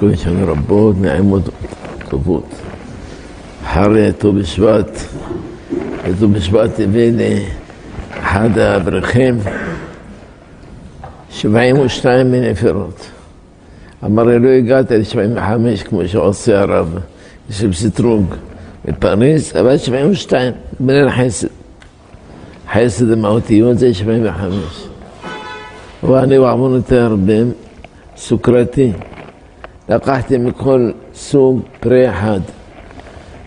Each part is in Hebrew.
כל שנה רבות, נעימות טובות. אחרי ט"ו בשבט, בט"ו בשבט הביא לי אחד האברכים 72 מיני פירות. אמר לי, לא הגעת ל-75 כמו שעושה הרב, של סטרוג בפריז, אבל 72, בני החסד. חסד המהותיות זה 75. ואני בעוונות הרבים, סוכרתי. לקחתי מכל סוג פרי אחד.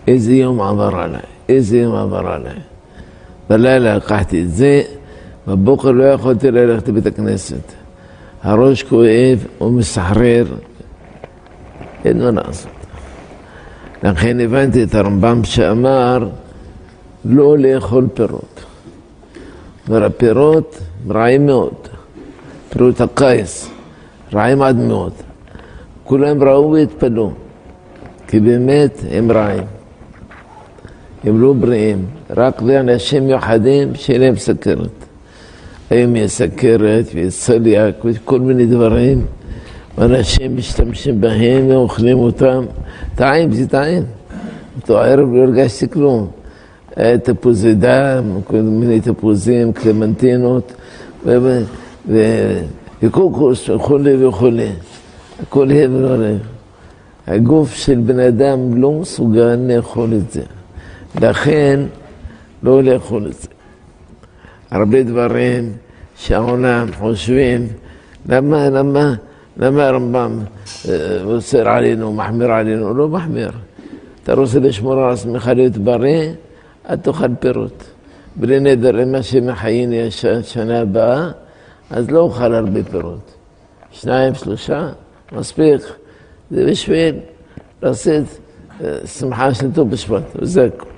איזה יום עבר עליי, איזה יום עבר עליי. בלילה לקחתי את זה, בבוקר לא יכולתי ללכת לבית הכנסת. הראש כואב ומסחרר, אין מה לעשות. לכן הבנתי את הרמב"ם שאמר לא לאכול פירות. אבל הפירות רעים מאוד, פירות הקיץ, רעים עד מאוד. כולם ראו והתפלאו, כי באמת הם רעים. הם לא בריאים, רק לאנשים מיוחדים שאין להם סכרת. היום יש סכרת ויש צליאק וכל מיני דברים, ואנשים משתמשים בהם ואוכלים אותם. טעים, זה טעים. אותו ערב לא הרגשתי כלום. תפוזי דם, כל מיני תפוזים, קלמנטינות, וקוקוס וכולי וכולי. הכל הבל עליהם. הגוף של בן אדם לא מסוגל לאכול את זה. לכן, לא לאכול את זה. הרבה דברים שהעולם חושבים, למה, למה, למה הרמב"ם אוסר עלינו, מחמיר עלינו? לא מחמיר. אתה רוצה לשמור על עצמך להיות בריא, אל תאכל פירות. בלי נדר, אם השם יחייני השנה הבאה, אז לא אוכל הרבה פירות. שניים, שלושה, מספיק. זה בשביל לעשות שמחה של טוב בשבט, וזה הכול.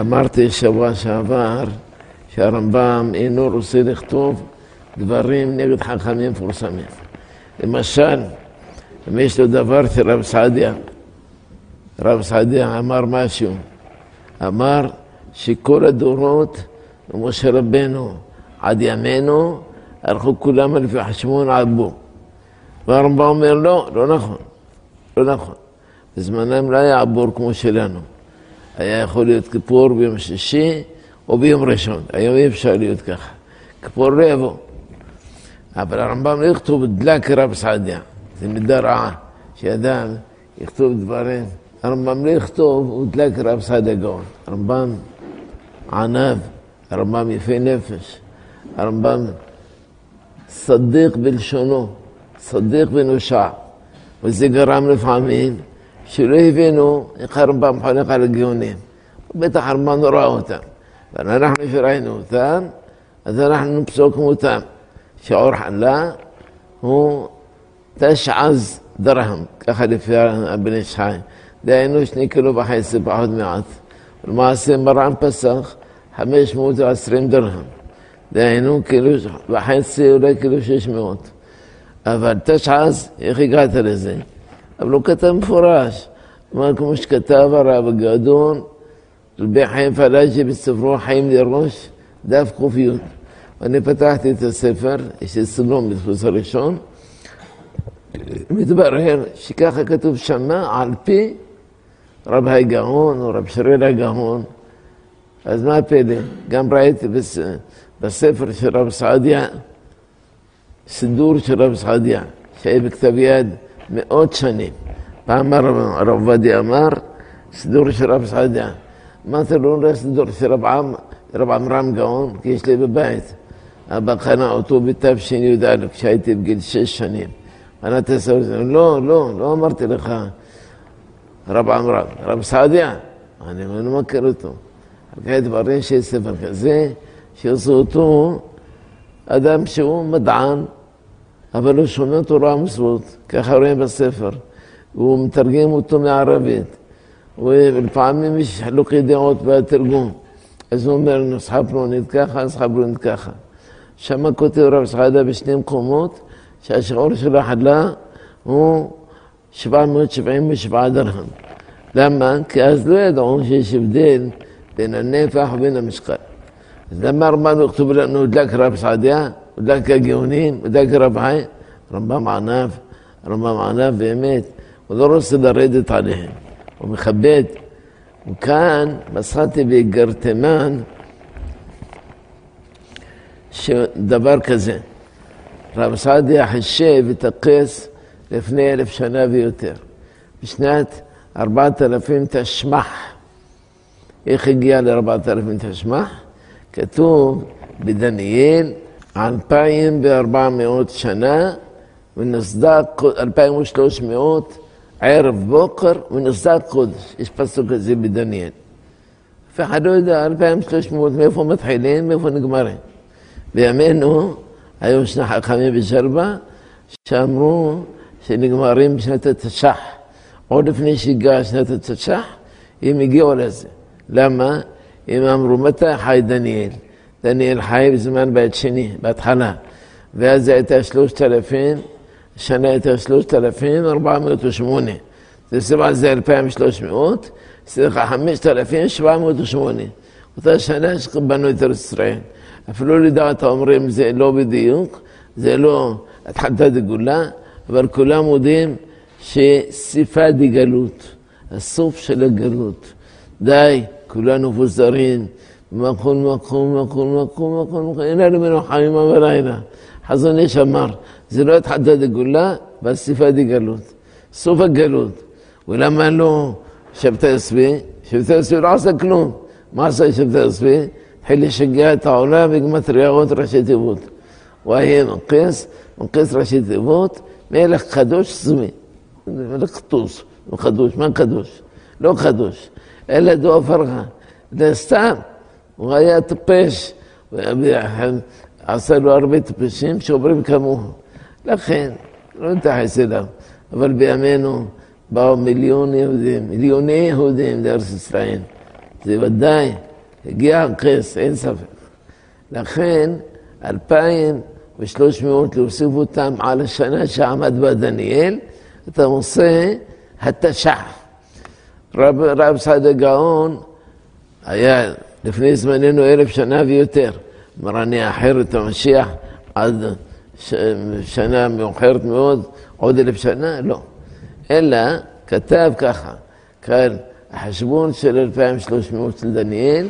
אמרתי שבוע שעבר שהרמב"ם אינו רוצה לכתוב דברים נגד חכמים מפורסמים. למשל, אם יש לו דבר של רב סעדיה, רב סעדיה אמר משהו, אמר שכל הדורות, משה רבנו עד ימינו, הלכו כולם לפי חשבון עבו. והרמב"ם אומר לא, לא נכון, לא נכון. בזמנם לא היה עבור כמו שלנו. היה יכול להיות כיפור ביום שישי או ביום ראשון. היום אי אפשר להיות ככה. כיפור לא יבוא. אבל הרמב"ם לא יכתוב דלק רב סעדיה. זה מידה רעה, שאדם יכתוב דברים. הרמב"ם לא יכתוב, דלק רב סעדיה גאון. הרמב"ם ענב, הרמב"ם יפה נפש. הרמב"ם צדיק בלשונו, צדיק ונושע. וזה גרם לפעמים שלא הבינו איך הרמב"ם חולק על הגאונים. בטח הרמב"ם לא ראה אותם. אבל אנחנו שראינו אותם, אז אנחנו פסוקים אותם. שעור חלה הוא תשעז דרהם, ככה לפי הבן איש חי. דהיינו שני קילו וחצי פחות מעט. למעשה מרן פסח 520 דרהם. דהיינו קילו וחצי אולי קילו 600. אבל תשעז, איך הגעת לזה? אבל הוא כתב מפורש. אמר כמו שכתב הרב הגדול, רבי חיים פלאג'י בספרו חיים לראש, דף ק"י. ואני פתחתי את הספר, יש לי סלום בדפוס הראשון, מתברר שככה כתוב שמה על פי רב הגאון או רב שריל הגאון. אז מה הפלא? גם ראיתי בספר של רב סעדיה, סידור של רב סעדיה, שהיה בכתב יד מאות שנים. פעם הרב עובדיה אמר, סידור של רב סעדיה. אמרתי לו, לא סידור של רב עם, רב עמרם גאון, כי יש לי בבית. אבא קנה אותו בתשי"א, כשהייתי בגיל שש שנים. קנה הספר, לא, לא, לא אמרתי לך, רב עמרם, רב סעדיה. אני לא מכיר אותו. רק דברים שיש ספר כזה, שעשו אותו אדם שהוא מדען, אבל הוא שומע תורה ומצוות, ככה רואים בספר. והוא מתרגם אותו מערבית. ולפעמים יש חילוקי דעות בתרגום. אז הוא אומר, נוסחה פלונית ככה, נוסחה פלונית ככה. שם כותב רב סעדה בשני מקומות, שהשיעור של החלה הוא 777 דרהם. למה? כי אז לא ידעו שיש הבדל בין הנפח ובין המשקל. אז למה הרמב"ם יכתוב לנו דלק רב סעדיה, דלק הגאונים, דלק רב חי? רמב"ם ענף, הרמב"ם ענה באמת, הוא לא רוצה לרדת עליהם, הוא מכבד. וכאן מצאתי בגרטמן דבר כזה. רב סעדיה חישב את הכס לפני אלף שנה ויותר. בשנת ארבעת אלפים תשמ"ח. איך הגיע לארבעת אלפים תשמ"ח? כתוב בדניאל, אלפיים וארבע מאות שנה, ונוסדה אלפיים ושלוש מאות ערב בוקר, ונוסדה קודש. יש פסוק כזה בדניאל. אף אחד לא יודע, אלפיים שלוש מאות, מאיפה מתחילים, מאיפה נגמרים. בימינו, היו שני חכמים בשרבה, שאמרו שנגמרים בשנת התש"ח. עוד לפני שהגיעה שנת התש"ח, הם הגיעו לזה. למה? הם אמרו, מתי חי דניאל? דניאל חי בזמן בית שני, בהתחלה. ואז זה הייתה שלושת אלפים, השנה הייתה שלושת אלפים ארבע מאות ושמונה. זה סיבה זה אלפיים שלוש מאות, סליחה, חמשת אלפים שבע מאות ושמונה. אותה שנה שבנו את ארץ ישראל. אפילו לדעת האומרים זה לא בדיוק, זה לא התחלת דגולה, אבל כולם מודים שסיפה דגלות, הסוף של הגלות. די, כולנו מפוזרים, מקום, מקום, מקום, מקום, מקום, אין לנו מנוחה יומם ולילה. חזון איש אמר, זה לא התחלת דגולה, והסיפה דגלות. סוף הגלות. ולמה לא שבתא צבי? שבתא צבי לא עשה כלום. מה עשה שבתא צבי? התחיל לשגע את העולם בגמטריות ראשי תיבות. הוא היה מנקס, מנקס ראשי תיבות, מלך קדוש צמי. מלך קטוס, לא קדוש, מה קדוש? לא קדוש, אלא דו פרחה. זה סתם, הוא היה טיפש, עשה לו הרבה טיפשים שעוברים כמוהו. לכן, לא נתייחס אליו. אבל בימינו באו מיליון יהודים, מיליוני יהודים לארץ ישראל. זה ודאי הגיע הכס, אין ספק. לכן, אלפיים ושלוש מאות להוסיף אותם על השנה שעמד בה דניאל, אתה עושה התש"ח. רב, רב סעדה גאון היה לפני זמננו אלף שנה ויותר. אמר, אני אאחר את המשיח עד ש... שנה מאוחרת מאוד, עוד אלף שנה? לא. אלא כתב ככה, כאן החשבון של 2300 של דניאל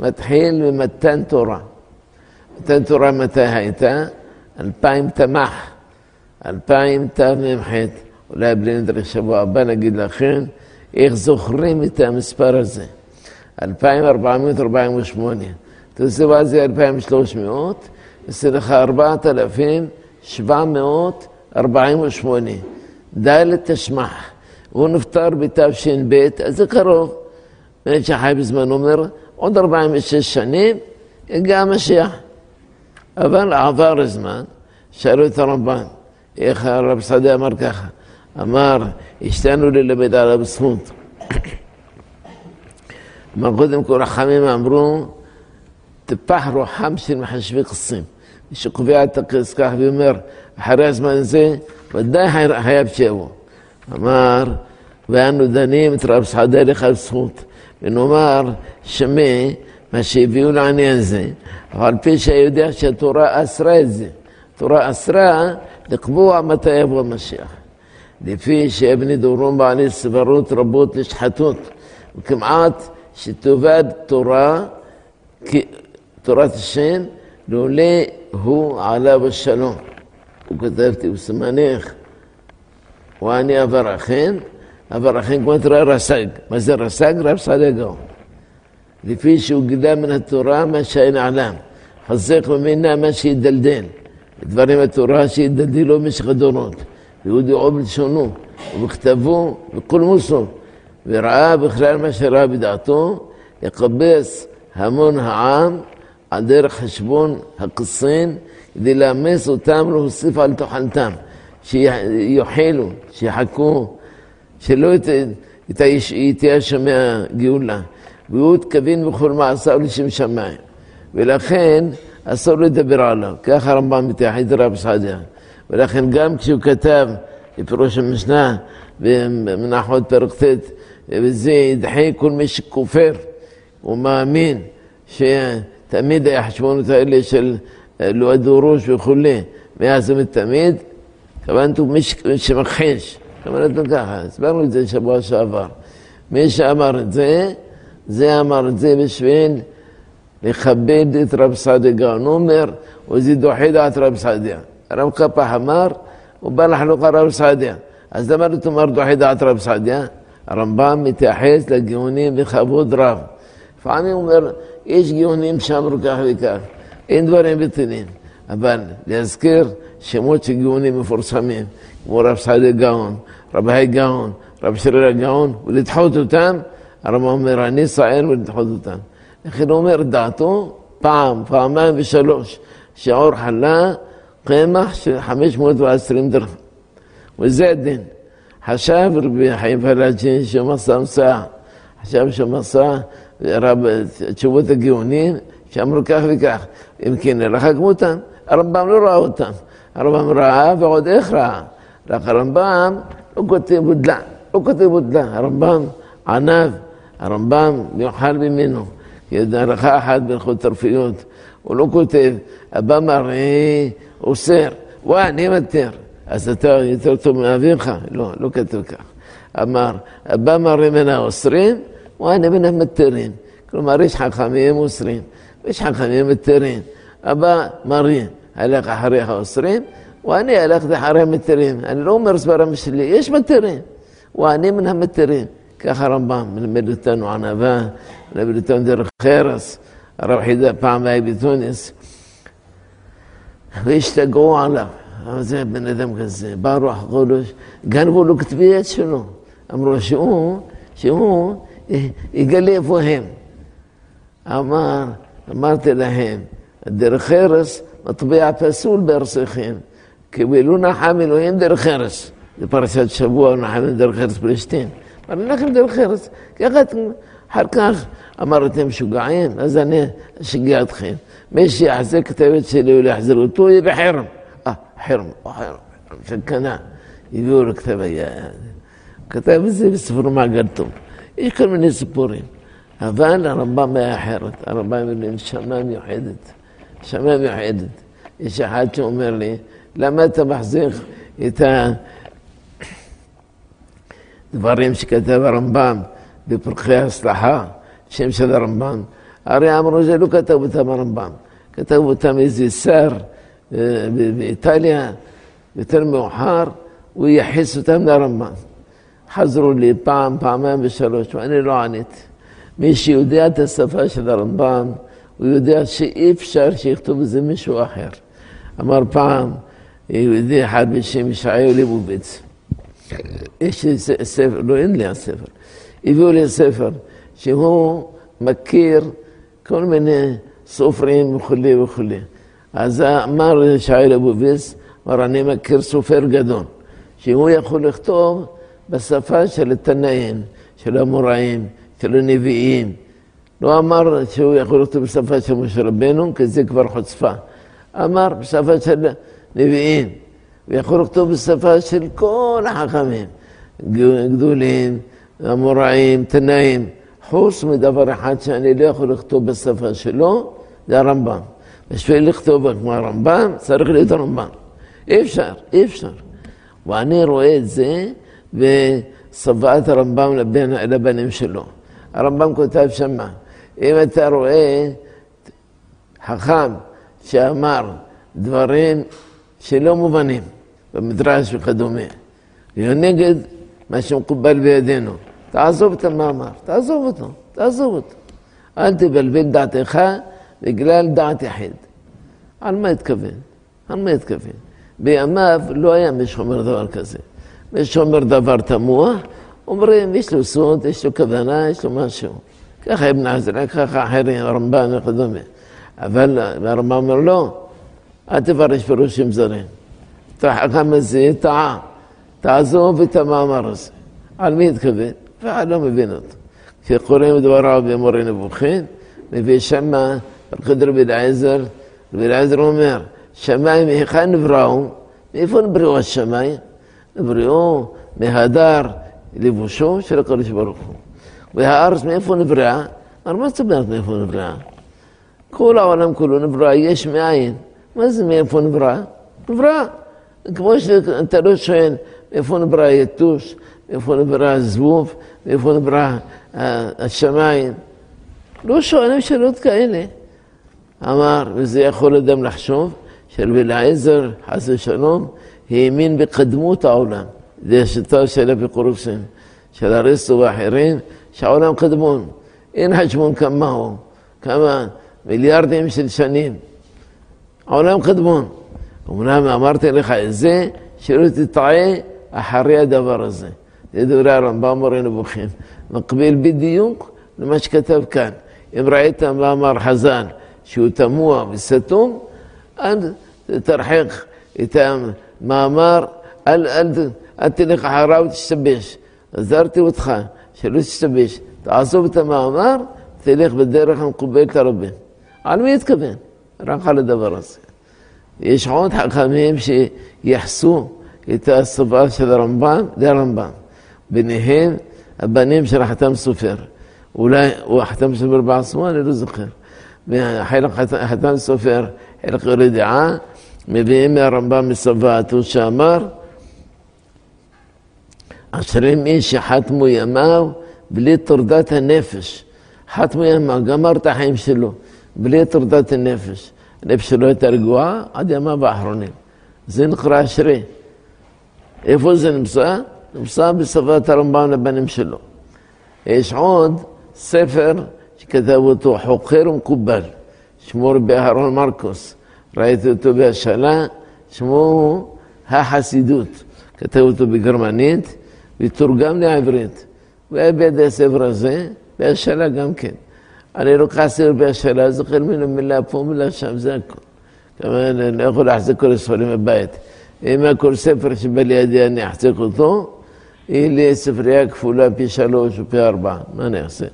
מתחיל במתן תורה. מתן תורה מתי הייתה? אלפיים תמ"ח, אלפיים תמ"ח. אולי בלי נדרש שבוע הבא נגיד לכם איך זוכרים את המספר הזה. 2448. תוסיף על זה 2300, יוצא לך 4748. ד' תשמח. הוא נפטר בתש"ב, אז זה קרוב. בן שחי בזמן אומר, עוד 46 שנים יגיע המשיח. אבל עבר הזמן, שאלו את הרמב"ן, איך הרב סעדי אמר ככה? אמר, השתנו ללמד עליו זכות. אמר, קודם כל החכמים אמרו, טיפח רוחם של מחשבי קסים. מי שקובע את הכס כך ואומר, אחרי הזמן הזה, ודאי חייב שיבוא. אמר, ואנו דנים את רב סעדה לך זכות. ונאמר, שמע מה שהביאו לעניין זה, אבל על פי שיודע שהתורה אסרה את זה. התורה אסרה לקבוע מתי יבוא המשיח. לפי שאבני דורון בעלי סברות רבות לשחטות, וכמעט שתאבד תורה, תורת השם, לולא הוא עליו השלום. הוא כתבתי, הוא סימנך, ואני אברכן, אברכן כמו תראה רס"ג. מה זה רס"ג? רב סעדיה גאון. לפי שהוא גילה מן התורה מה שאין עלם. חזק ממנה מה שידלדל. דברים התורה שידלדלו במשך הדורות. והוא דעו בלשונו, ובכתבו, בקולמוסו. וראה בכלל מה שראה בדעתו, יקבס המון העם על דרך חשבון הקסין, כדי לאמץ אותם להוסיף על תאכלתם. שיוחלו, שיחכו, שלא תהיה שומע גאולה. והוא התכוון בכל מעשיו לשם שמיים. ולכן אסור לדבר עליו. ככה הרמב"ם מתייחד רב סעדיה. ולכן גם כשהוא כתב בפירוש המשנה במנחות פרק ט', וזה ידחה כל מי שכופר ומאמין שתמיד היה חשבונות האלה של לא הדורוש וכולי, מאז ומתמיד, התכוונתי מי שמכחיש, התכוונתי ככה, הסברנו את זה שבוע שעבר. מי שאמר את זה, זה אמר את זה בשביל לכבד את רב סעדיה גאון. הוא אומר, וזה דוחי דעת רב סעדיה. הרב קפח אמר, הוא בא לחלוק על רב סעדיה. אז למה לא תאמר דוחי דעת רב סעדיה? הרמב"ם מתייחס לגאונים בכבוד רב. לפעמים הוא אומר, יש גאונים שאמרו כך וכך, אין דברים בטלים. אבל להזכיר שמות של גאונים מפורסמים, כמו רב סעדיה גאון, רבי גאון, רב שריר הגאון, ולדחות אותם, הרמב"ם אומר, אני סער ולדחות אותם. לכן הוא אומר דעתו פעם, פעמיים ושלוש, שעור חלה, קמח של 520 דרכים. וזה הדין. חשב רבי חיים פלאג'ין שמסע מסע, חשב שמסע רב תשובות הגאונים, שאמרו כך וכך. אם כן, נלך כמותם. הרמב"ם לא ראה אותם. הרמב"ם ראה ועוד איך ראה. רק הרמב"ם לא כותב בודלה, לא כותב בודלה. הרמב"ם ענב, הרמב"ם מיוחד ממנו. הלכה אחת בהלכות תרפיות, הוא לא כותב, הבא מראה, אוסר, וואי, אני מתר. אז אתה יותר טוב מאביך? לא, לא כתוב כך. אמר, הבא מראה מן האוסרים, וואי, אני מן המתרים. כלומר, יש חכמים אוסרים, ויש חכמים מתרים. הבא מראה, הלך אחרי האוסרים, ואני הלכתי אחרי המתרים. אני לא אומר סברם שלי, יש מתרים, ואני מן המתרים. ככה הרמב"ם מלמד אותנו ענווה, מלמד אותנו דרך חרס. הרב חידה פעם היה בתוניס, והשתגעו עליו. אבל זה בן אדם כזה, בא רוח קודש, גנבו לו כתבי יד שלו. אמרו שהוא, שהוא יגלה איפה הם. אמר, אמרתי להם, דרך ארץ מטבע פסול בארצכם, קיבלו נחם אלוהים דרך ארץ. זה פרשת שבוע, נחם דרך ארץ פלסטין. אמר לכם דרך ארץ, ככה אחר כך אמרתם משוגעים, אז אני אשגע אתכם. מי שיחזק את היועץ שלי ולהחזיר אותו, יהיה בחרם. חרם, חרם, שקנה. הביאו לו כתב היד. כתב את זה בספר מעגל טוב. יש כל מיני סיפורים. אבל הרמב"ם היה אחרת. הרמב"ם לי, נשמה מיוחדת. נשמה מיוחדת. יש אחד שאומר לי, למה אתה מחזיק את הדברים שכתב הרמב"ם בפרחי ההצלחה, שם של הרמב"ם? הרי אמרו, זה לא כתב אותם הרמב"ם. כתב אותם איזה שר אה, באיטליה, יותר מאוחר, הוא ייחס אותם לרמב"ם. חזרו לי פעם, פעמיים ושלוש, ואני לא עניתי. מי שיודע את השפה של הרמב"ם, הוא יודע שאי אפשר שיכתוב את זה מישהו אחר. אמר פעם, יהודי אחד בשם ישעיהו ליבוביץ, יש לי ספר, לא אין לי הספר, הביאו לי ספר שהוא מכיר אז אמר ישעיהו ליבוביץ, אמר, אני מכיר סופר גדול, שהוא יכול לכתוב בשפה של התנאים, של המוראים, של הנביאים. לא אמר שהוא יכול לכתוב בשפה של משה רבנו, כי זה כבר חוצפה. אמר בשפה של נביאים, ויכול לכתוב בשפה של כל החכמים, גדולים, אמוראים, תנאים, חוץ מדבר אחד שאני לא יכול לכתוב בשפה שלו, זה הרמב"ם. בשביל לכתוב כמו הרמב"ם, צריך להיות הרמב"ם. אי אפשר, אי אפשר. ואני רואה את זה בצוואת הרמב"ם לבן, לבנים שלו. הרמב"ם כותב שמה, אם אתה רואה חכם שאמר דברים שלא מובנים במדרש וכדומה, נגד מה שמקובל בידינו, תעזוב את המאמר, תעזוב אותו, תעזוב אותו. אל תבלבל דעתך בגלל דעת יחיד. על מה התכוון? על מה התכוון? בימיו לא היה מי שאומר דבר כזה. מי שאומר דבר תמוה, אומרים, יש לו סוד, יש לו כוונה, יש לו משהו. ככה אבן עזרא, ככה אחרים, הרמב"ן וכדומה. אבל הרמב"ם אומר, לא, אל תפרש פירושים זרים. החכם הזה טעה, תעזוב את המאמר הזה. על מי התכוון? ואף לא מבין אותו. כשקוראים דבריו במורה נבוכים, מביא שמה, רבי רבי אליעזר, רבי אליעזר אומר, שמיים היכן נבראו? מאיפה נבראו השמיים? נבראו מהדר לבושו של הקדוש ברוך הוא. והארץ מאיפה נבראה? אמר, מה זאת אומרת מאיפה נבראה? כל העולם כולו נברא יש מאין. מה זה מאיפה נברא? נברא. כמו שאתה לא שואל מאיפה נברא היתוש, מאיפה נברא הזבוב, מאיפה נברא השמיים. לא שואלים שאלות כאלה. אמר, וזה יכול אדם לחשוב, שרבי אליעזר, חס ושלום, האמין בקדמות העולם. זה השיטה של אפיקורוסים, של אריסטו ואחרים, שהעולם קדמון. אין חשבון כמה הוא, כמה מיליארדים של שנים. העולם קדמון. אמנם אמרתי לך את זה, שלא תטעה אחרי הדבר הזה. זה דברי הרמב"ם מורה נבוכים. מקביל בדיוק למה שכתב כאן. אם ראית מאמר חז"ל שהוא תמוה וסתום, אל תרחק את המאמר, אל, אל, אל תלך אחריו ותשתבש. עזרתי אותך שלא תשתבש. תעזוב את המאמר, תלך בדרך המקובלת הרבה. על מי התכוון? רק על הדבר הזה. יש עוד חכמים שיחסו את הסובה של הרמב"ם לרמב"ם. ביניהם הבנים של החתם סופר. אולי הוא החתם סופר בעצמו, אני לא זוכר. חלק חתם סופר, חלק רדיעה, מביאים מהרמב"ם מסבתו שאמר, עשרים איש שחתמו ימיו בלי טורדת הנפש. חתמו ימיו, גמר את החיים שלו, בלי טורדת הנפש. הנפש שלו הייתה רגועה עד ימיו האחרונים. זה נקרא אשרי. איפה זה נמצא? נמצא בסבת הרמב"ם לבנים שלו. יש עוד ספר שכתב אותו חוקר ומקובל, שמו רבי אהרון מרקוס. ראיתי אותו בהשאלה, שמו החסידות. כתב אותו בגרמנית ותורגם לעברית. והיה בידי הספר הזה, בהשאלה גם כן. אני לוקח ספר בהשאלה, זוכר ממנו מילה פה, מילה שם, זה הכול. כלומר, אני לא יכול להחזיק כל הספרים בבית. אם כל ספר שבא לידי אני אחזיק אותו, היא לי ספרייה כפולה פי שלוש או פי ארבע, מה אני אעשה?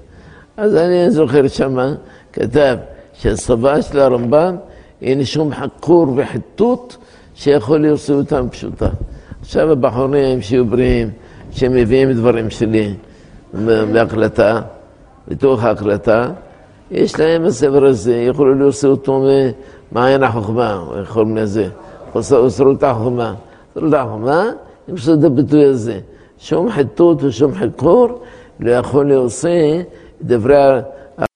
אז אני זוכר שמה, כתב שהסבה של הרמב"ם אין שום חקור וחיטוט שיכול לעשות אותם פשוטה. עכשיו הבחורים שיהיו בריאים, שמביאים דברים שלי בהקלטה, בתוך ההקלטה, יש להם הספר הזה, יכולו לעשות אותו ממעיין החוכמה, כל מיני זה, אוסרות החוכמה. אוסרות החוכמה, עושים את הביטוי הזה. שום חיטוט ושום חיקור לא יכול לעושה דברי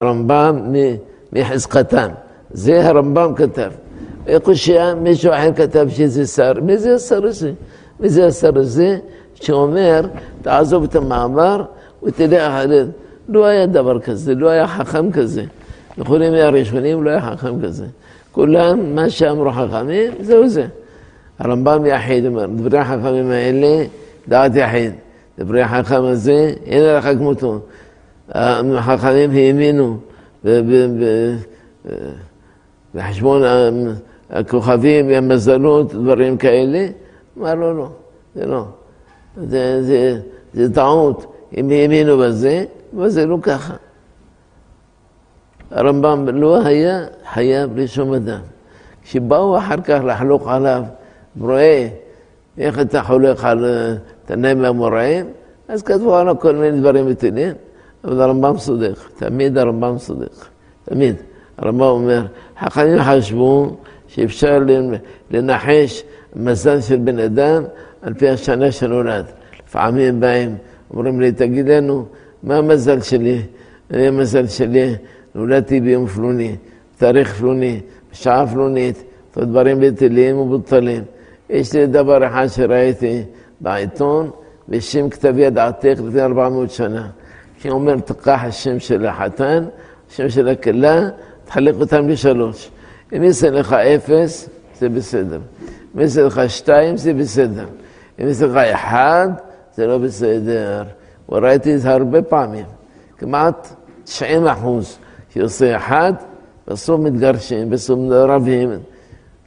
הרמב"ם מחזקתם. זה הרמב"ם כתב. איך שמישהו אחר כתב שזה שר, מי זה השר הזה? מי זה השר הזה שאומר, תעזוב את המאמר ותלך אחרי... לא היה דבר כזה, לא היה חכם כזה. יכולים מהראשונים לא היה חכם כזה. כולם, מה שאמרו חכמים, זהו זה. הרמב"ם יחיד אומר, דברי החכמים האלה, דעת יחיד. דברי החכם הזה, אין לך כמותו. החכמים האמינו בחשבון הכוכבים והמזלות, דברים כאלה. אמר לו, לא, זה לא. זה, זה, זה טעות. אם האמינו בזה, אבל זה לא ככה. הרמב"ם לא היה חייב לשום אדם. כשבאו אחר כך לחלוק עליו, רואה איך אתה חולק על תנאים והמוראים, אז כתבו עליו כל מיני דברים מטילים, אבל הרמב"ם צודק, תמיד הרמב"ם צודק, תמיד. הרמב"ם אומר, חכמים חשבו שאפשר לנחש מזל של בן אדם על פי השנה שנולד. לפעמים באים, אומרים לי, תגיד לנו, מה המזל שלי? אני המזל שלי, נולדתי ביום פלוני, תאריך פלוני, בשעה פלונית, דברים בטלים ובוטלים. יש לי דבר אחד שראיתי בעיתון, בשם כתב יד עתיק לפני 400 שנה. שאומר, תקח השם של החתן, השם של הכלה, תחלק אותם לשלוש. אם יעשה לך אפס, זה בסדר. אם יעשה לך שתיים, זה בסדר. אם יעשה לך אחד, זה לא בסדר. וראיתי את זה הרבה פעמים, כמעט 90 אחוז, שעושה אחד, בסוף מתגרשים, בסוף רבים.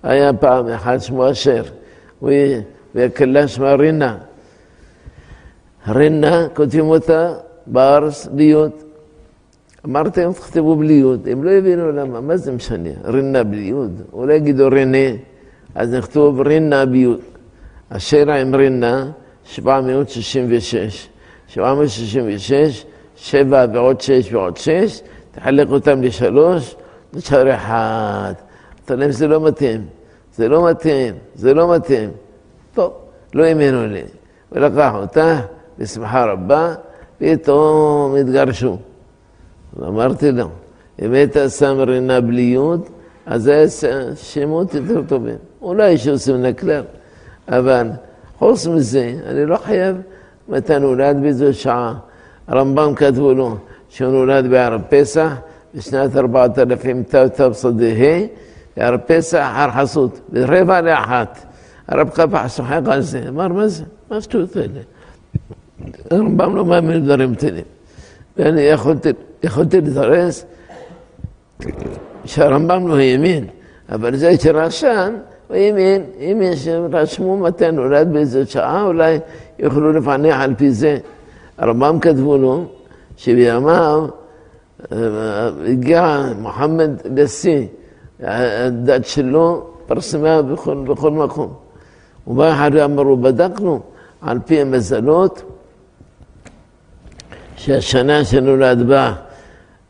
היה פעם אחד שמו אשר, והכלה שמה רינה. רינה, כותבים אותה בארס ביוד. אמרתי להם, תכתבו בלי יוד. הם לא הבינו למה, מה זה משנה? רינה בלי יוד. אולי יגידו רינה, אז נכתוב רינה ביוד. אשר עם רינה, 766. 766, שבע ועוד שש ועוד שש, תחלק אותם לשלוש, נשאר אחד. אתה להם זה לא מתאים, זה לא מתאים, זה לא מתאים. טוב, לא האמינו לי. ולקח אותה בשמחה רבה, פתאום התגרשו. אמרתי לו, אם היית שם רינה בלי יוד, אז זה שמות יותר טובים. אולי שעושים נקלר, אבל חוץ מזה, אני לא חייב מתי נולד באיזו שעה. הרמב"ם כתבו לו שהוא נולד בערב פסח בשנת 4000 תש"ה, בערב פסח אחר חסות, ברבע לאחת. הרב קפח שוחק על זה, אמר מה זה? מה שטויות האלה? הרמב"ם לא מאמין בדברים קטנים. ואני יכולתי, יכולתי להתרס שהרמב"ם לא האמין, אבל זה שרשם, הוא האמין, אם יש, רשמו מתי נולד באיזו שעה, אולי יוכלו לפענח על פי זה. הרמב"ם כתבו לו שבימיו אה, הגיע מוחמד לשיא, הדת שלו פרסמה בכל, בכל מקום. ובא אחד ואמרו, בדקנו על פי המזלות שהשנה שנולד בה,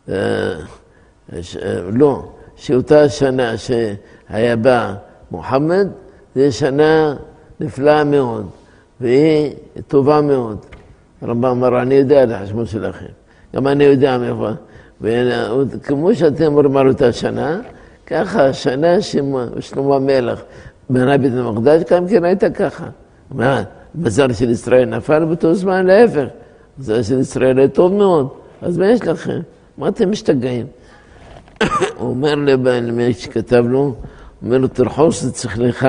אה, לא, שאותה שנה שהיה בה מוחמד, זו שנה נפלאה מאוד, והיא טובה מאוד. הרמב"ם אמר, אני יודע את החשבון שלכם, גם אני יודע מאיפה. וכמו שאתם אומרים על אותה שנה, ככה השנה ששלמה המלך בנה בית המקדש, גם כן הייתה ככה. מה, מזל של ישראל נפל באותו זמן, להפך. מזל של ישראל היה טוב מאוד, אז מה יש לכם? מה אתם משתגעים? הוא אומר למי שכתב לו, אומר לו, תרחוש את שכלך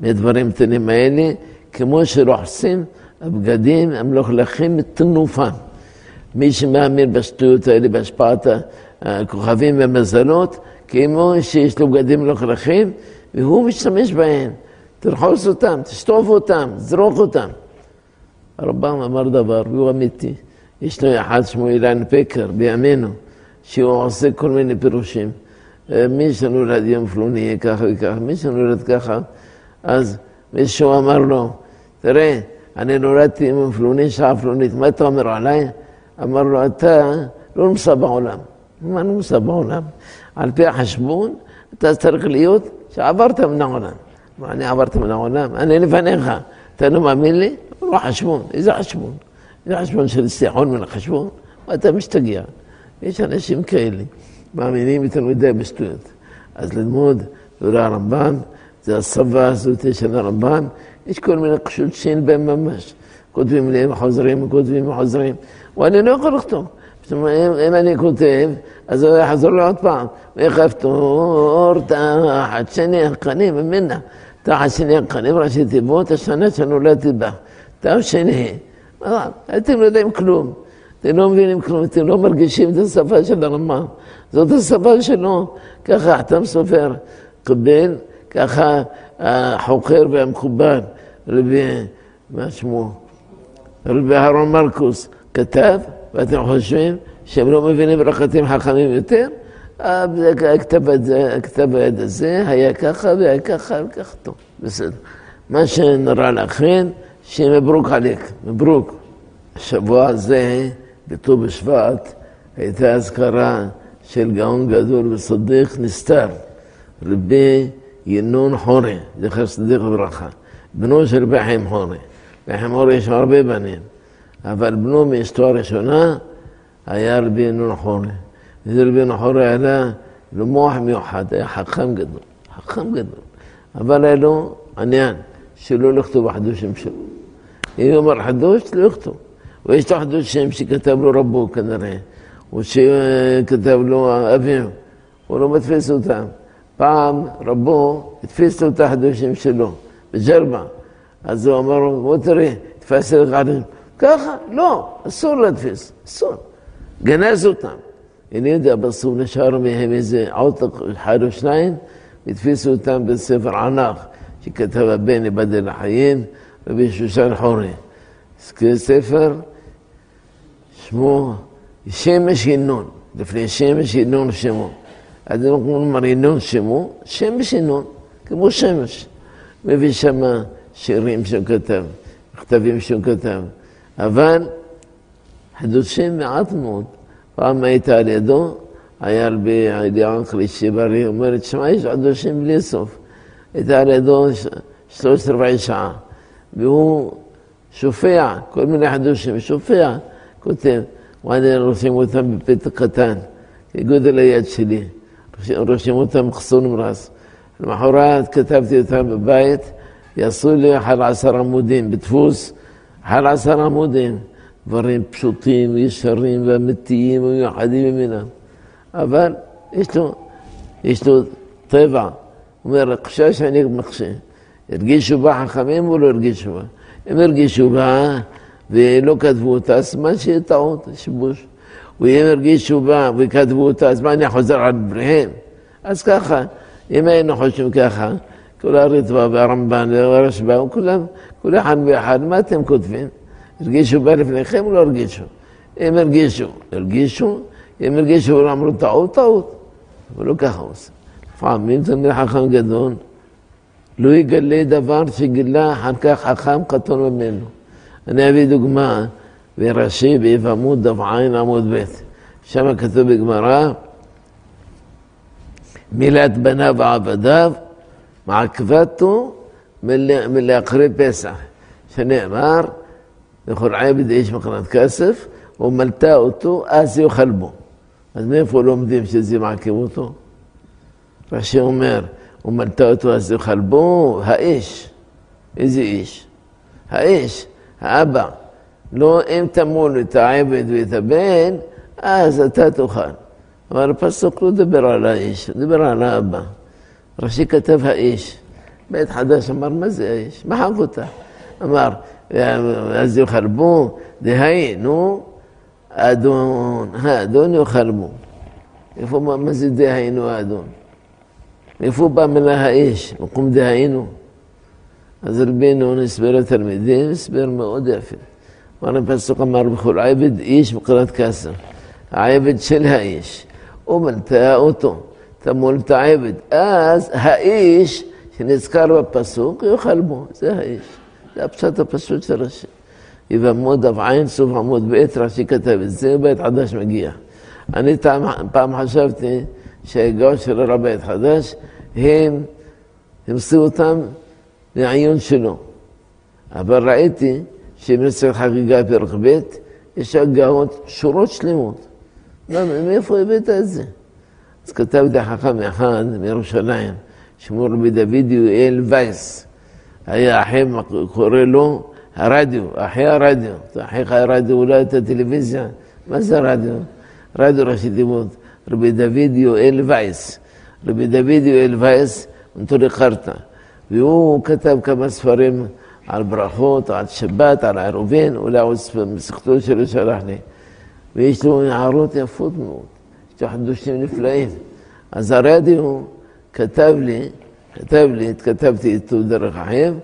מהדברים הקטנים האלה, כמו שרוחסים הבגדים המלוכלכים מתנופם. מי שמאמין בשטויות האלה, בהשפעת הכוכבים והמזלות, כמו שיש לו בגדים מלוכלכים, והוא משתמש בהם. תרחוס אותם, תשטוף אותם, זרוק אותם. הרמב"ם אמר דבר, והוא אמיתי. יש לו אחד שמו אילן פקר בימינו, שהוא עושה כל מיני פירושים. מי שנולד יום פלוני יהיה ככה וככה, מי שנולד ככה, אז מישהו אמר לו, תראה, אני נולדתי יום פלוני, שעה פלונית, מה אתה אומר עליי? אמר לו, אתה לא נמצא בעולם. מה לא נמצא בעולם? על פי החשבון, אתה צריך להיות שעברת מן העולם. מה, אני עברתי מן העולם? אני לפניך. אתה לא מאמין לי? לא חשבון. איזה חשבון? איזה חשבון של סיחון מן החשבון? מה אתה משתגע? יש אנשים כאלה, מאמינים יותר מדי בשטויות. אז ללמוד דברי הרמב"ם, זה הסבה הזאת של הרמב"ם, יש כל מיני קשוצ'ין בהם ממש. כותבים לי, חוזרים, כותבים וחוזרים, ואני לא יכול לכתוב. אם אני כותב, אז הוא יחזור לי עוד פעם. ויחפתור תחת שני הקנים ממנה. תחת שני הקנים ראשי תיבות, השנה שנולדתי בה. תו שני. אתם לא יודעים כלום. אתם לא מבינים כלום, אתם לא מרגישים את השפה של הרמה. זאת השפה שלו. ככה חתם סופר קיבל, ככה החוקר והמכובד, רבי, מה שמו? רבי אהרון מרקוס כתב, ואתם חושבים שהם לא מבינים אתם חכמים יותר? הכתב היד הזה היה ככה והיה ככה וככה טוב, בסדר. מה שנראה לכן, שמברוק עליק, מברוק. השבוע הזה, בט"ו בשבט, הייתה אזכרה של גאון גדול וסדיק נסתר, רבי ינון חורי, זכר צדיק וברכה, בנו של רבי חיים חורי. רבי חיים חורי יש הרבה בנים, אבל בנו מאשתו הראשונה היה רבי ינון חורי. וזה רבי ינון חורי היה לו מוח מיוחד, היה חכם גדול, חכם גדול. אבל היה לו עניין שלא לכתוב החידושים שלו. אם הוא אמר חידוש, לא יכתוב. ויש לו חידושים שכתב לו רבו כנראה, או שכתב לו אביו, הוא לא מדפיס אותם. פעם רבו הדפיס לו את החידושים שלו, בג'רבה. אז הוא אמר לו, בוא תראה, תפס לך עליהם. ככה, לא, אסור להדפיס, אסור. גנז אותם. אני יודע, בסוף נשאר מהם איזה עותק אחד או שניים, הדפיסו אותם בספר ענק שכתב הבן יבדל החיים, רבי שושן חורי. ספר שמו שמש ינון, לפני שמש ינון שמו. אז אנחנו אומרים ינון שמו, שמש ינון, כמו שמש. מביא שם שירים שהוא כתב, מכתבים שהוא כתב. אבל חידושים מעט מאוד. פעם היית על ידו, היה חלישי בריא, אומרת, שמע, יש חידושים בלי סוף. הייתה על ידו שלושת רבעי שעה. והוא שופע, כל מיני חידושים, שופע, כותב, ואני רושם אותם בפתק קטן, כגודל היד שלי, רושם אותם מחסור נמרס. למחרת כתבתי אותם בבית, יעשו לי אחר עשר עמודים, בדפוס, אחר עשר עמודים, דברים פשוטים, ישרים ואמיתיים ומיוחדים ממינם. אבל יש לו, יש לו טבע, הוא אומר, חשש אני מחשב. הרגישו בה חכמים או לא הרגישו בה? הם הרגישו בה ולא כתבו אותה, סימן שיהיה טעות, שיבוש. ואם הרגישו בה וכתבו אותה, אז מה אני חוזר על דבריהם? אז ככה, אם היינו חושבים ככה, כל הרצפה והרמב"ן והרשב"א, כולם, כל אחד ואחד, מה אתם כותבים? הרגישו בה לפניכם או לא הרגישו? הם הרגישו, הרגישו, הם הרגישו ואמרו טעות, טעות. אבל לא ככה עושה. לפעמים תלמיד חכם גדול, לא יגלה דבר שגילה אחר כך חכם קטון ממנו. אני אביא דוגמה ברש"י, באיב עמוד דף עין עמוד ב', שם כתוב בגמרא, מילת בניו ועבדיו, מעכבתו מלאחרי פסח, שנאמר, לכל עבד איש מכנת כסף, ומלטה אותו, אז יאכל בו. אז מאיפה לומדים שזה מעכב אותו? רש"י אומר, ומלטה אותו אז יאכל בו, האיש. איזה איש? האיש, האבא. לא אם תמול את העבד ואת הבן, אז אתה תאכל. אבל הפסוק לא דיבר על האיש, הוא דיבר על האבא. רש"י כתב האיש. בית חדש אמר, מה זה האיש? מחק אותה. אמר, אז יאכל בו, דהיינו, אדון, האדון יאכל בו. איפה, מה זה דהיינו האדון? מאיפה בא מילה האיש? מקום דהיינו. אז רבינו הסבר לתלמידים, הסבר מאוד יפה. אמר הפסוק אמר בכל עבד איש בקרת כסר. העבד של האיש. הוא מלטה אותו, תמול את העבד. אז האיש שנזכר בפסוק יאכל בו, זה האיש. זה הפשט הפשוט של רש"י. יבמוד דף עין סוף עמוד ב' רש"י כתב את זה, בית חדש מגיע. אני פעם חשבתי שההיגיון של הרב בית חדש, הם המסו אותם לעיון שלו. אבל ראיתי שבנצר חגיגה פרק ב', יש הגאות, שורות שלמות. למה, מאיפה הבאת את זה? אז כתבתי חכם אחד מירושלים, שמו רבי דוד יואל וייס. היה אחי, קורא לו הרדיו, אחי הרדיו. אחיך הרדיו, אולי את הטלוויזיה. מה זה הרדיו? רדיו ראשי תיבות. רבי דוד יואל וייס. רבי דוד יואל וייס, נטורי חרטא. והוא כתב כמה ספרים על ברכות, על שבת, על עירובין, אולי עוד מסכתו שלו שלח לי. ויש לו הערות יפות מאוד, יש לו חידושים נפלאים. אז הרדיו כתב לי, כתב לי, התכתבתי איתו דרך אחיו,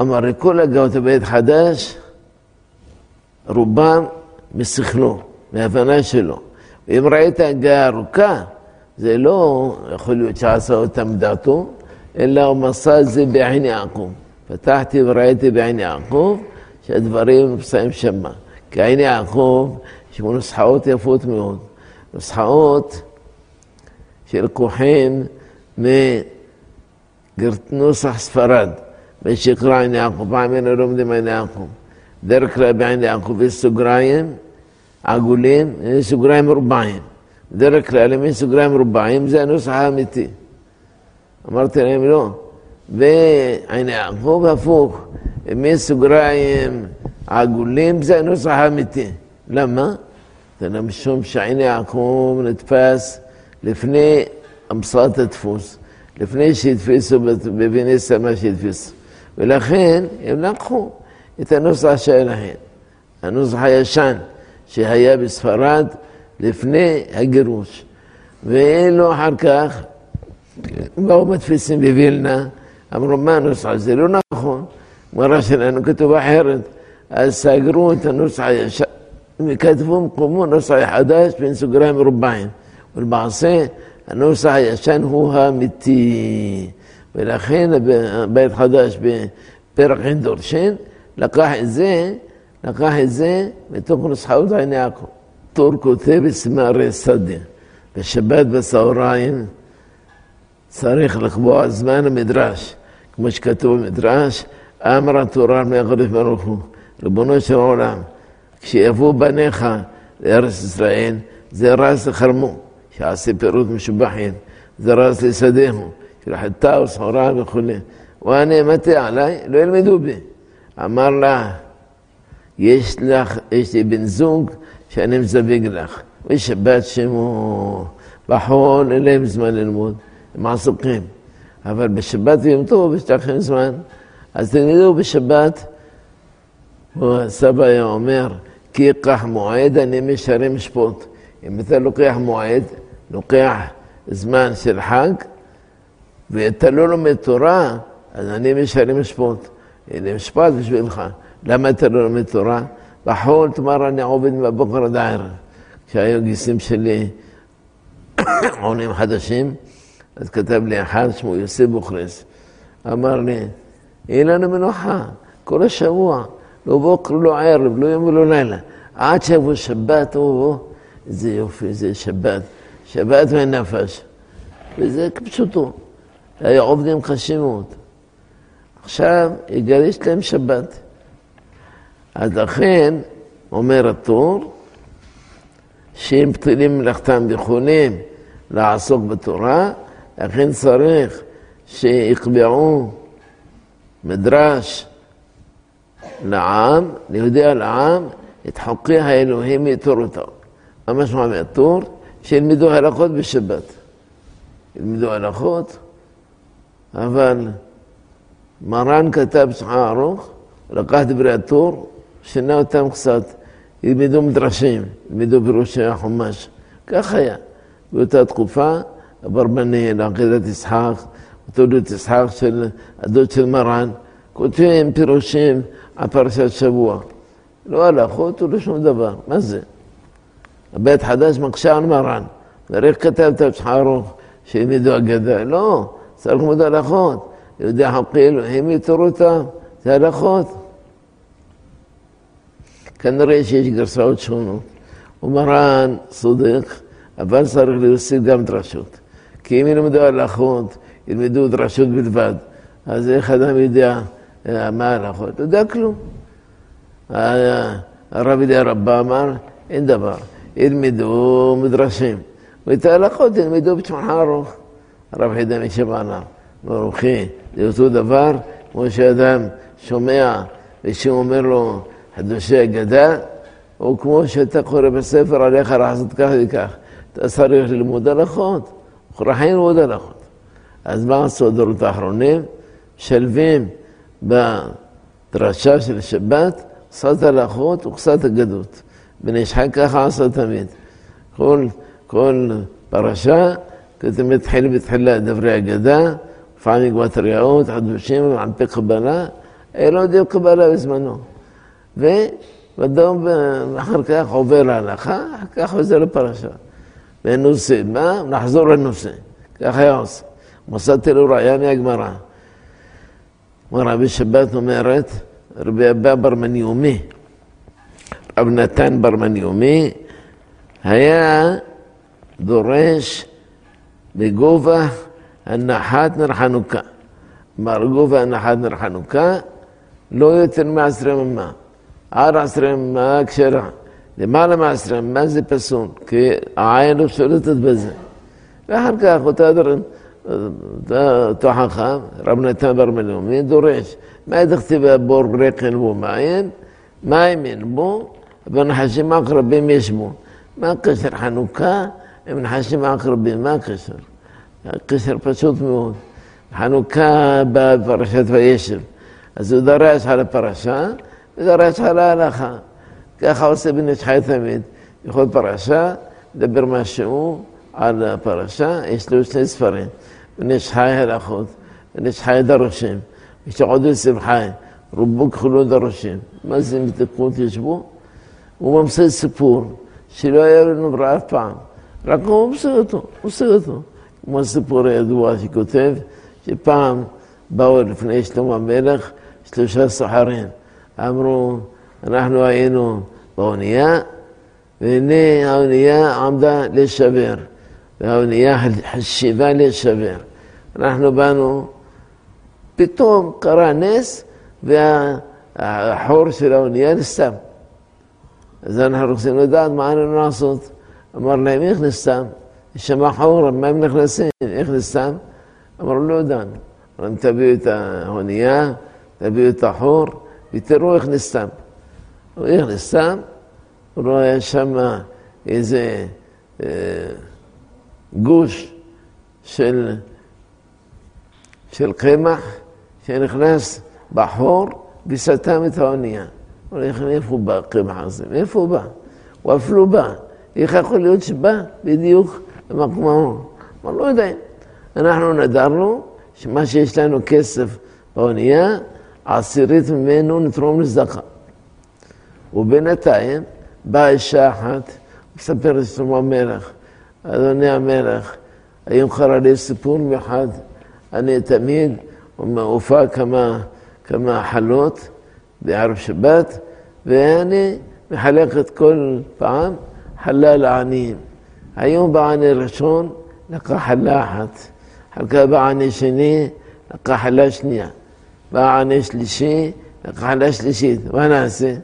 אמר, כל הגאות הבית חדש, רובם משכלו, מהבנה שלו. ואם ראית הגה ארוכה, זה לא יכול להיות שעשה אותם דעתו, אלא הוא מסע את זה בעין יעקב. פתחתי וראיתי בעין יעקב שהדברים נמצאים שמה. כי עין יעקב יש בו נוסחאות יפות מאוד. נוסחאות שלקוחים מנוסח ספרד, בשקרא עין יעקב, פעם היינו לומדים עין יעקב. בדרך כלל בעין יעקב יש סוגריים עגולים, יש סוגריים מרובעים. בדרך כלל אם יש סוגריים מרובעים זה הנוסח האמיתי. אמרתי להם לא. יעקב הפוך, אם יש סוגריים עגולים זה הנוסח האמיתי. למה? זה משום שעין יעקב נתפס לפני המצאת הדפוס, לפני שהדפיסו בביני סמה שהדפיסו. ולכן הם לקחו את הנוסח שלהם, הנוסח הישן שהיה בספרד לפני הגירוש. ואלו אחר כך באו מדפיסים בווילנה, אמרו מה הנוסח הזה? לא נכון, גמרא שלנו כתוב אחרת. אז סגרו את הנוסח הישן וכתבו במקומו נוסח חדש בין סוגריים מרובעים. ולמעשה הנוסח הישן הוא האמיתי. ולכן בית חדש בפרק עין דורשן לקח את זה, לקח את זה מתוך נוסחאות עין יעקב. טור כותב אסמארי סדיה. בשבת בצהריים צריך לקבוע זמן המדרש. כמו שכתוב במדרש, אמר התורה מהקדוש ברוך הוא, ריבונו של עולם, כשיבואו בניך לארץ ישראל, זה רס לחרמו, שיעשה פירות משובחים, זה רס לשדהו, של חיטה וסחורה וכולי. ואני אמתי עליי, לא ילמדו בי. אמר לה, יש לך, יש לי בן זוג שאני מזוויג לך. ושבת שמו בחול, אין להם זמן ללמוד, הם עסוקים. אבל בשבת ויום טוב יש לכם זמן. אז תגידו בשבת, הסבא היה אומר, כי ייקח מועד אני משלם שפוט. אם אתה לוקח מועד, לוקח זמן של חג, ואתה לא לומד תורה, אז אני משלם שפוט. משפט בשבילך. למה אתה לא לומד תורה? בחול תאמר אני עובד מהבוקר עד הערב. כשהיו גיסים שלי עונים חדשים, אז כתב לי אחד שמו יוסף בוכרס. אמר לי, אין לנו מנוחה, כל השבוע, לא בוקר, לא ערב, לא יום ולא לילה. עד שיבוא שבת, או, איזה יופי, זה שבת. שבת ונפש. וזה כפשוטו. היו עובדים קשים מאוד. עכשיו, יגרש להם שבת. אז לכן, אומר הטור, שאם פתילים מלאכתם ויכולים לעסוק בתורה, לכן צריך שיקבעו מדרש לעם, ליהודי לעם, את חוקי האלוהים מתורתו. מה משמע מהטור? שילמדו הלכות בשבת. ילמדו הלכות, אבל מרן כתב שולחן ערוך, לקח דברי הטור, שינה אותם קצת, ילמדו מדרשים, ילמדו פירושי החומש. כך היה. באותה תקופה, אברבנאל, עקדת יצחק, תולדות יצחק של הדוד של מרן, כותבים פירושים על פרשת שבוע. לא הלכות ולא שום דבר, מה זה? הבית חדש מקשה על מרן, ואיך כתבת את ערוך שילמדו אגדה? לא, צריך ללמוד הלכות. יהודי חוקי אלוהים יתרו אותם, זה הלכות. כנראה שיש גרסאות שונות. ומרן צודק, אבל צריך להוסיף גם דרשות. כי אם ילמדו הלכות, ילמדו דרשות בלבד, אז איך אדם יודע אה, מה ההלכות? לא יודע כלום. הרב ידי רבה אמר, אין דבר, ילמדו מדרשים. ואת ההלכות ילמדו בשולחן ארוך. הרב חידה משבענר, ברוכי, זה אותו דבר כמו שאדם שומע ושהוא אומר לו חדושי אגדה, או כמו שאתה קורא בספר עליך לעשות כך וכך. אתה צריך ללמוד הלכות, מוכרחים ללמוד הלכות. אז מה עשו הדורות האחרונים? שלבים בדרשה של שבת, קצת הלכות וקצת אגדות. בן ישחק ככה עשה תמיד. כל, כל פרשה, כתוב מתחיל בתחילה דברי אגדה, לפעמים גבטריות, חדושים, על פי קבלה, לא יודעים קבלה בזמנו. ובדום, אחר כך עובר להלכה, אחר כך חוזר לפרשה. ונושא, מה? נחזור לנושא. כך היה עושה. מצאתי לו ראיה מהגמרא. רבי שבת אומרת, רבי אבא בר מניומי, רב נתן בר מניומי, היה דורש בגובה הנחת נר חנוכה. כלומר, גובה הנחת נר חנוכה לא יותר מעשרה ממה. עד עשרה ממה כשרה. למעלה מעשרה ממה זה פסול, כי העין לא שולטת בזה. ואחר כך אותו, אותו חכם, רב נתן בר מלאומי, דורש, מה דכתיב בור רקן בו מים, מים אין בו, ונחשים עקרבים יש בו. מה הקשר חנוכה עם נחשים עקרבים? מה הקשר? הקשר פשוט מאוד. חנוכה בא בפרשת וישב. אז הוא דרש על הפרשה ודרש על ההלכה. ככה עושה בן איש חי תמיד. יכול פרשה, לדבר משהו על הפרשה, יש לו שני ספרים. בן איש חי הלכות, בן איש חי דרושים. יש עוד יוסף חי, רובו ככולו דרושים. מה זה מתקות ישבו? הוא ממציא סיפור שלא היה לנו ברא אף פעם. רק הוא עושה אותו, הוא עושה אותו. כמו סיפור הידוע שכותב, שפעם באו לפני שלמה המלך שלושה סוחרים. אמרו, אנחנו היינו באונייה, והנה האונייה עמדה לשבר, והאונייה חשיבה לשבר. אנחנו באנו, פתאום קרה נס, והחור של האונייה נסתם. אז אנחנו רוצים לדעת מה עלינו לעשות. אמר להם, איך נסתם? יש שם חור, מה הם נכנסים? איך נסתם? אמרו, לא ותראו איך נסתם. איך נסתם? הוא רואה שם איזה אה, גוש של, של קמח שנכנס בחור וסתם את האונייה. הוא אומר, מאיפה הוא בא, הקמח הזה? מאיפה הוא בא? הוא אף לא בא. איך יכול להיות שבא בדיוק במקום ההוא? אמר, לא יודע. אנחנו נדרנו שמה שיש לנו כסף באונייה, עשירית ממנו נתרום לצדקה. ובינתיים באה אישה אחת, מספר לשלמה המלך, אדוני המלך, היום קרה לי סיפור מיוחד, אני תמיד הופע כמה, כמה חלות בערב שבת, ואני מחלק את כל פעם חלה לעניים. היום בעני ראשון לקח חלה אחת, חלקה בעני שני, לקח חלה שנייה. בעני שלישי, לקח חלה שלישית. מה נעשה?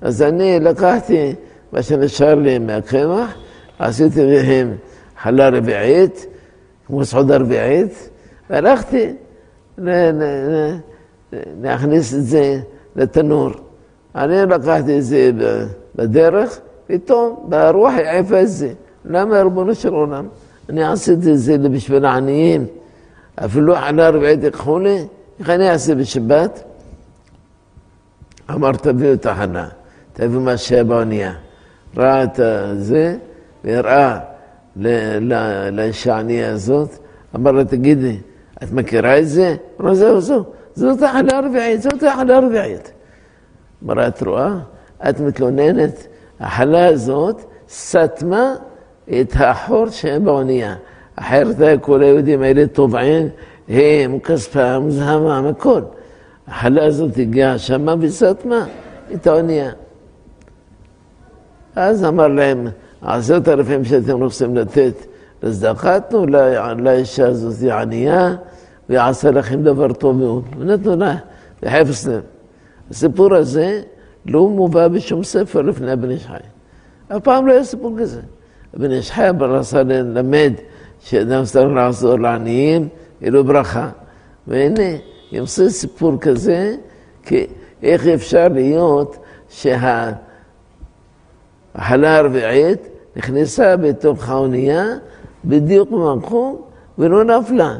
אז אני לקחתי מה שנשאר לי מהקמח, עשיתי להם חלה רביעית, כמו סעודה רביעית, והלכתי להכניס את זה לתנור. אני לקחתי את זה בדרך, פתאום ברוח העפה את זה. למה ריבונו של עולם? אני עשיתי איך אני אעשה בשבת? אמר תביאו את החלה, תביאו מה שהיה באונייה. ראה את זה, והראה לאישה הענייה הזאת, אמר לה, תגידי, את מכירה את זה? אמרה, זהו, זהו, זאת החלה הרביעית, זאת החלה הרביעית. אמרה, את רואה? את מתלוננת, החלה הזאת סתמה את החור שהם באונייה. אחרת כל היהודים האלה טובעים, הם, כספם, זהמם, הכל. החלה הזאת הגיעה שמה וסתמה את האונייה. אז אמר להם, עשרת אלפים שאתם רוצים לתת לצדקה, תנו לאישה הזאת ענייה, ויעשה לכם דבר טוב מאוד. ונתנו לה בחפץ לב. הסיפור הזה לא מובא בשום ספר לפני הבן איש חי. אף פעם לא היה סיפור כזה. הבן איש חי אבל רצה ללמד שאדם צריך לעזור לעניים, יהיה לו ברכה. והנה, ימצא סיפור כזה, כי איך אפשר להיות שה... החלה הרביעית נכנסה בתוך האונייה בדיוק במקום ולא נפלה.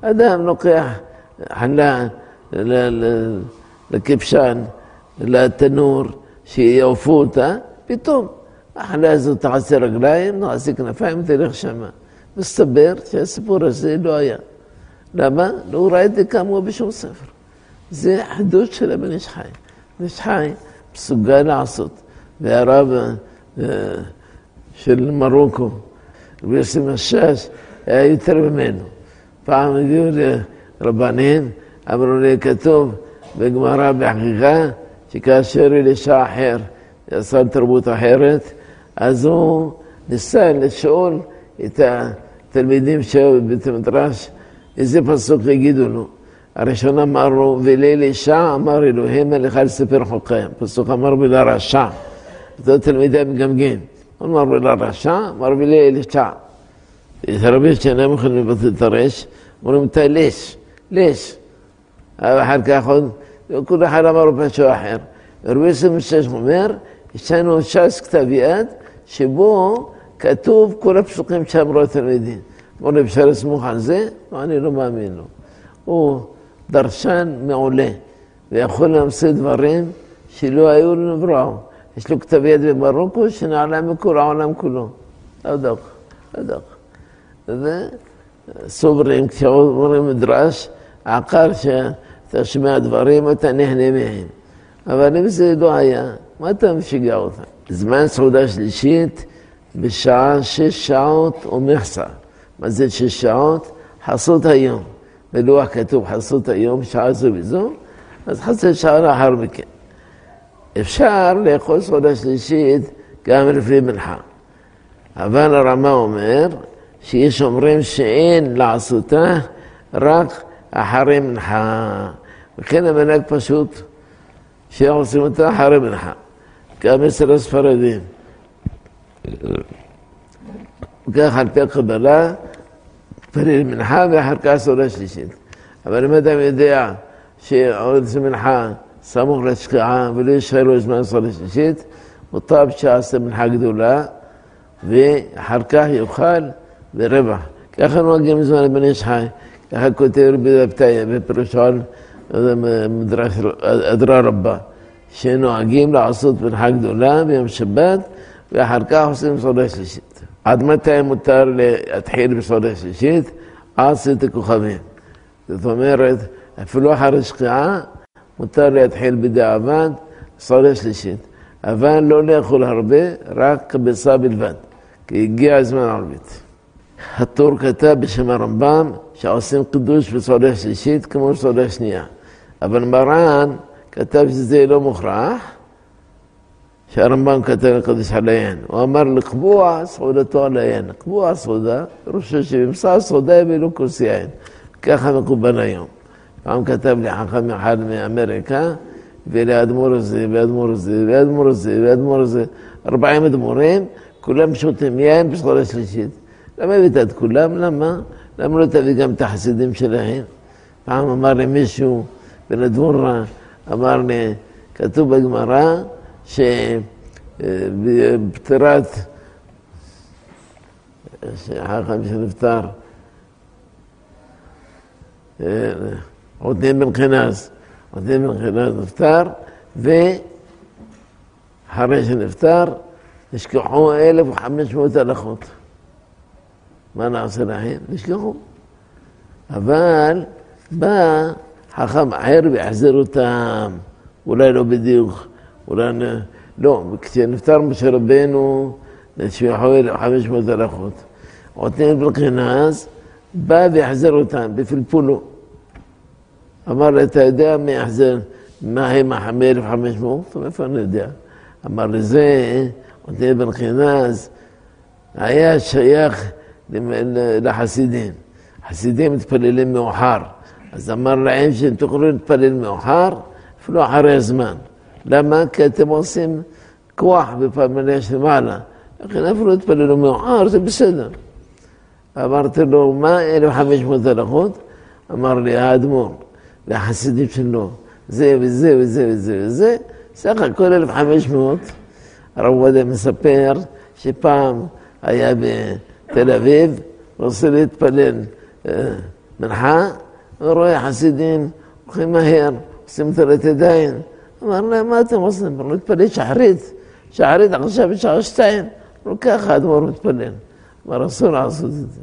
אדם לוקח חלה לכבשן, לתנור, שיעופו אותה, פתאום החלה הזאת תעשה רגליים, תעשה כנפיים, תלך שמה. מסתבר שהסיפור הזה לא היה. למה? לא ראיתי כמוהו בשום ספר. זה חידוש של הבן איש חי. בן איש חי מסוגל לעשות. והרב אה, של מרוקו, רבי יוסי משאש, היה יותר ממנו. פעם הביאו לרבנים, אמרו לי, כתוב בגמרא בחגיגה, שכאשר אלישע אחר יצא לתרבות אחרת, אז הוא ניסה לשאול את התלמידים שהיו בבית המדרש, איזה פסוק יגידו לו. הראשון אמר לו, ולאלישע אמר אלוהים לך לספר חוקיהם. פסוק אמר ולרשע. זה תלמידי מגמגים. אמר בילה רשע, אמר בילה אלישע. רבי שאינם יכולים לבטל את הרש, אומרים מתי לש, לש. אחר כך עוד, כל אחד אמר משהו אחר. רבי משש אומר, יש לנו ש"ס כתב יד, שבו כתוב כל הפסוקים שאמרו התלמידים. לי, אפשר לסמוך על זה? אני לא מאמין לו. הוא דרשן מעולה, ויכול להמציא דברים שלא היו לנבראו. יש לו כתב יד במרוקו שנעלה מכל העולם כולו. לא דוח, לא דוח. וסוברים, כשאומרים מדרש, העיקר שאתה שומע דברים, אתה נהנה מהם. אבל אם זה לא היה, מה אתה משגע אותם? זמן סעודה שלישית בשעה שש שעות ומכסה. מה זה שש שעות? חסות היום. בלוח כתוב חסות היום, שעה זו וזו, אז חסות שעה לאחר מכן. אפשר לאכול סעודה שלישית גם לפני מנחה. אבל הרמה אומר שיש אומרים שאין לעשותה רק אחרי מנחה. וכן המנהג פשוט, שעושים אותה אחרי מנחה, גם אצל הספרדים. על פי הקבלה, פליל מנחה ואחר כך סעודה שלישית. אבל אם אדם יודע שעוד מנחה סמוך לשקיעה ולא יישאר לו זמן סעודה שלישית, מוטב שיעשה מנחה גדולה ואחר כך יאכל ברווח. ככה נוהגים בזמן בן איש חי, ככה כותב רבי דבתיה בפירושו על מדרש אדרה רבה, שנוהגים לעשות מנחה גדולה ביום שבת ואחר כך עושים סעודה שלישית. עד מתי מותר להתחיל בסעודה שלישית? עד סרט הכוכבים. זאת אומרת, אפילו אחרי שקיעה מותר להתחיל בדיעבד סעודה שלישית. אבל לא לאכול הרבה, רק ביצה בלבד, כי הגיע הזמן הערבית. הטור כתב בשם הרמב"ם שעושים קידוש בסעודה שלישית כמו בסעודה שנייה. אבל מרן כתב שזה לא מוכרח, שהרמב"ם כתב לקדוש על היין. הוא אמר לקבוע סעודתו על היין. לקבוע סעודה, פירושו שבמסע סעודה יבילו כוס יין. ככה מקובל היום. פעם כתב לי חכם אחד מאמריקה, ולאדמו"ר הזה, ואדמו"ר הזה, ואדמו"ר הזה, ואדמו"ר הזה, ארבעים אדמו"רים, כולם שותים יין בסעודה שלישית. למה הבאת את כולם? למה? למה לא תביא גם את החסידים שלהם? פעם אמר לי מישהו, בן אדמו"ר, אמר לי, כתוב בגמרא, שבפטירת חכם שנפטר, עותניאל בן חינס, עותניאל בן חינס נפטר, ואחרי שנפטר, נשכחו 1,500 הלכות. מה נעשה להם? נשכחו. אבל בא חכם אחר ויחזיר אותם, אולי לא בדיוק. אולי, לא, כשנפטר משה רבנו, נשמחו 1,500 הלכות. עותניאל בלקינז בא ויחזר אותם בפלפולו. אמר לי, אתה יודע מי יחזר, מה הם ה-1,500? טוב, איפה אני יודע? אמר לי, זה, עותניאל בלקינז, היה שייך לחסידים. חסידים מתפללים מאוחר. אז אמר להם שהם תוכלו להתפלל מאוחר, אפילו אחרי הזמן. למה? כי אתם עושים כוח בפרמליה של מעלה. לכן אפילו התפללו מאוחר, זה בסדר. אמרתי לו, מה 1,500 הלכות? אמר לי, האדמו"ר, והחסידים שלו, זה וזה וזה וזה וזה, סך הכל 1,500. הרב עובדיה מספר שפעם היה בתל אביב, רוצה להתפלל מנחה, ורואה חסידים הולכים מהר, עושים תלת ידיים. אמר להם, מה אתם עושים? אמרו, להתפלל שחרית. שחרית עכשיו בשעה שתיים. ככה האדמו"ר מתפלל. אמר, אסור לעשות את זה.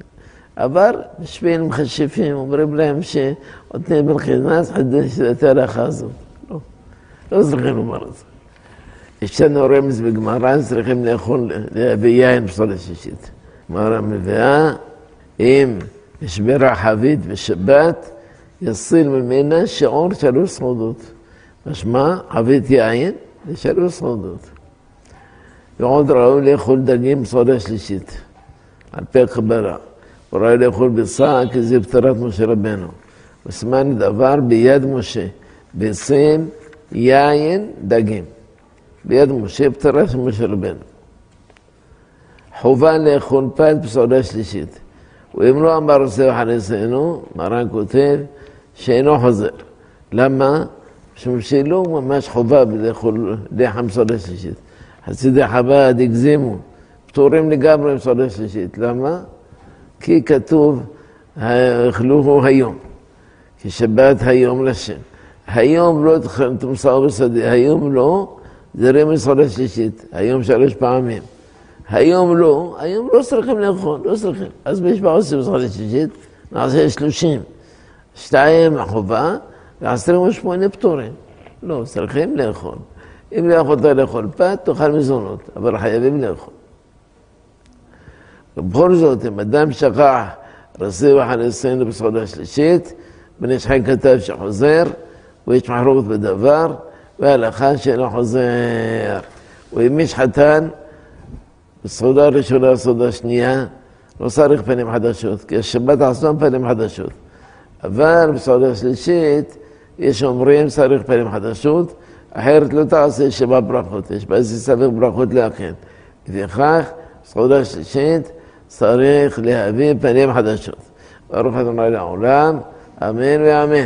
אבל משפיעים מכשפים, אומרים להם שעותני בן חינס חדש את ההלכה הזאת. לא, לא צריכים לומר את זה. יש לנו רמז בגמרא, צריכים לאכול, להביא יין בסעודה שישית. גמרא מביאה, אם משברה חבית בשבת, יסיל ממנה שיעור שלוש סעודות. משמע, חבית יין ושלוש סעודות. ועוד ראוי לאכול דגים בסעודה שלישית, על פי הקבלה. הוא ראוי לאכול ביצה כי זה פטרת משה רבנו. וסימן דבר ביד משה, ביצים, יין, דגים. ביד משה פטרה של משה רבנו. חובה לאכול פת בסעודה שלישית. ואם לא אמר עושה חניסנו, מרן כותב שאינו חוזר. למה? משום שלא ממש חובה לאכול לחם סעודה שלישית. חסידי חב"ד הגזימו, פטורים לגמרי מסעודה שלישית. למה? כי כתוב, אכלוהו היום, כי שבת היום לשם. היום לא תמסור בשדה, היום לא, זה רמז סעודה שלישית, היום שלוש פעמים. היום לא, היום לא צריכים לאכול, לא צריכים. אז בשבע עושים סעודה שלישית, נעשה שלושים. שתיים החובה, ועשרים ושמונה פטורים. לא, צריכים לאכול. אם לא יכולת לאכול פת, תאכל מזונות, אבל חייבים לאכול. ובכל זאת, אם אדם שכח רסיב החניסינו בסעודה שלישית, בן איש חי כתב שחוזר, ויש מחלוקת בדבר, והלכה שאינו חוזר. ואם יש חתן, בסעודה ראשונה, בסעודה שנייה, לא צריך פנים חדשות, כי השבת עצמם פנים חדשות. אבל בסעודה שלישית יש אומרים צריך פנים חדשות, אחרת לא תעשה שבע ברכות, יש בזה סבב ברכות להכין. לפיכך, סעודה שלישית צריך להביא פנים חדשות. ברוך ה' לעולם, אמן ואמן.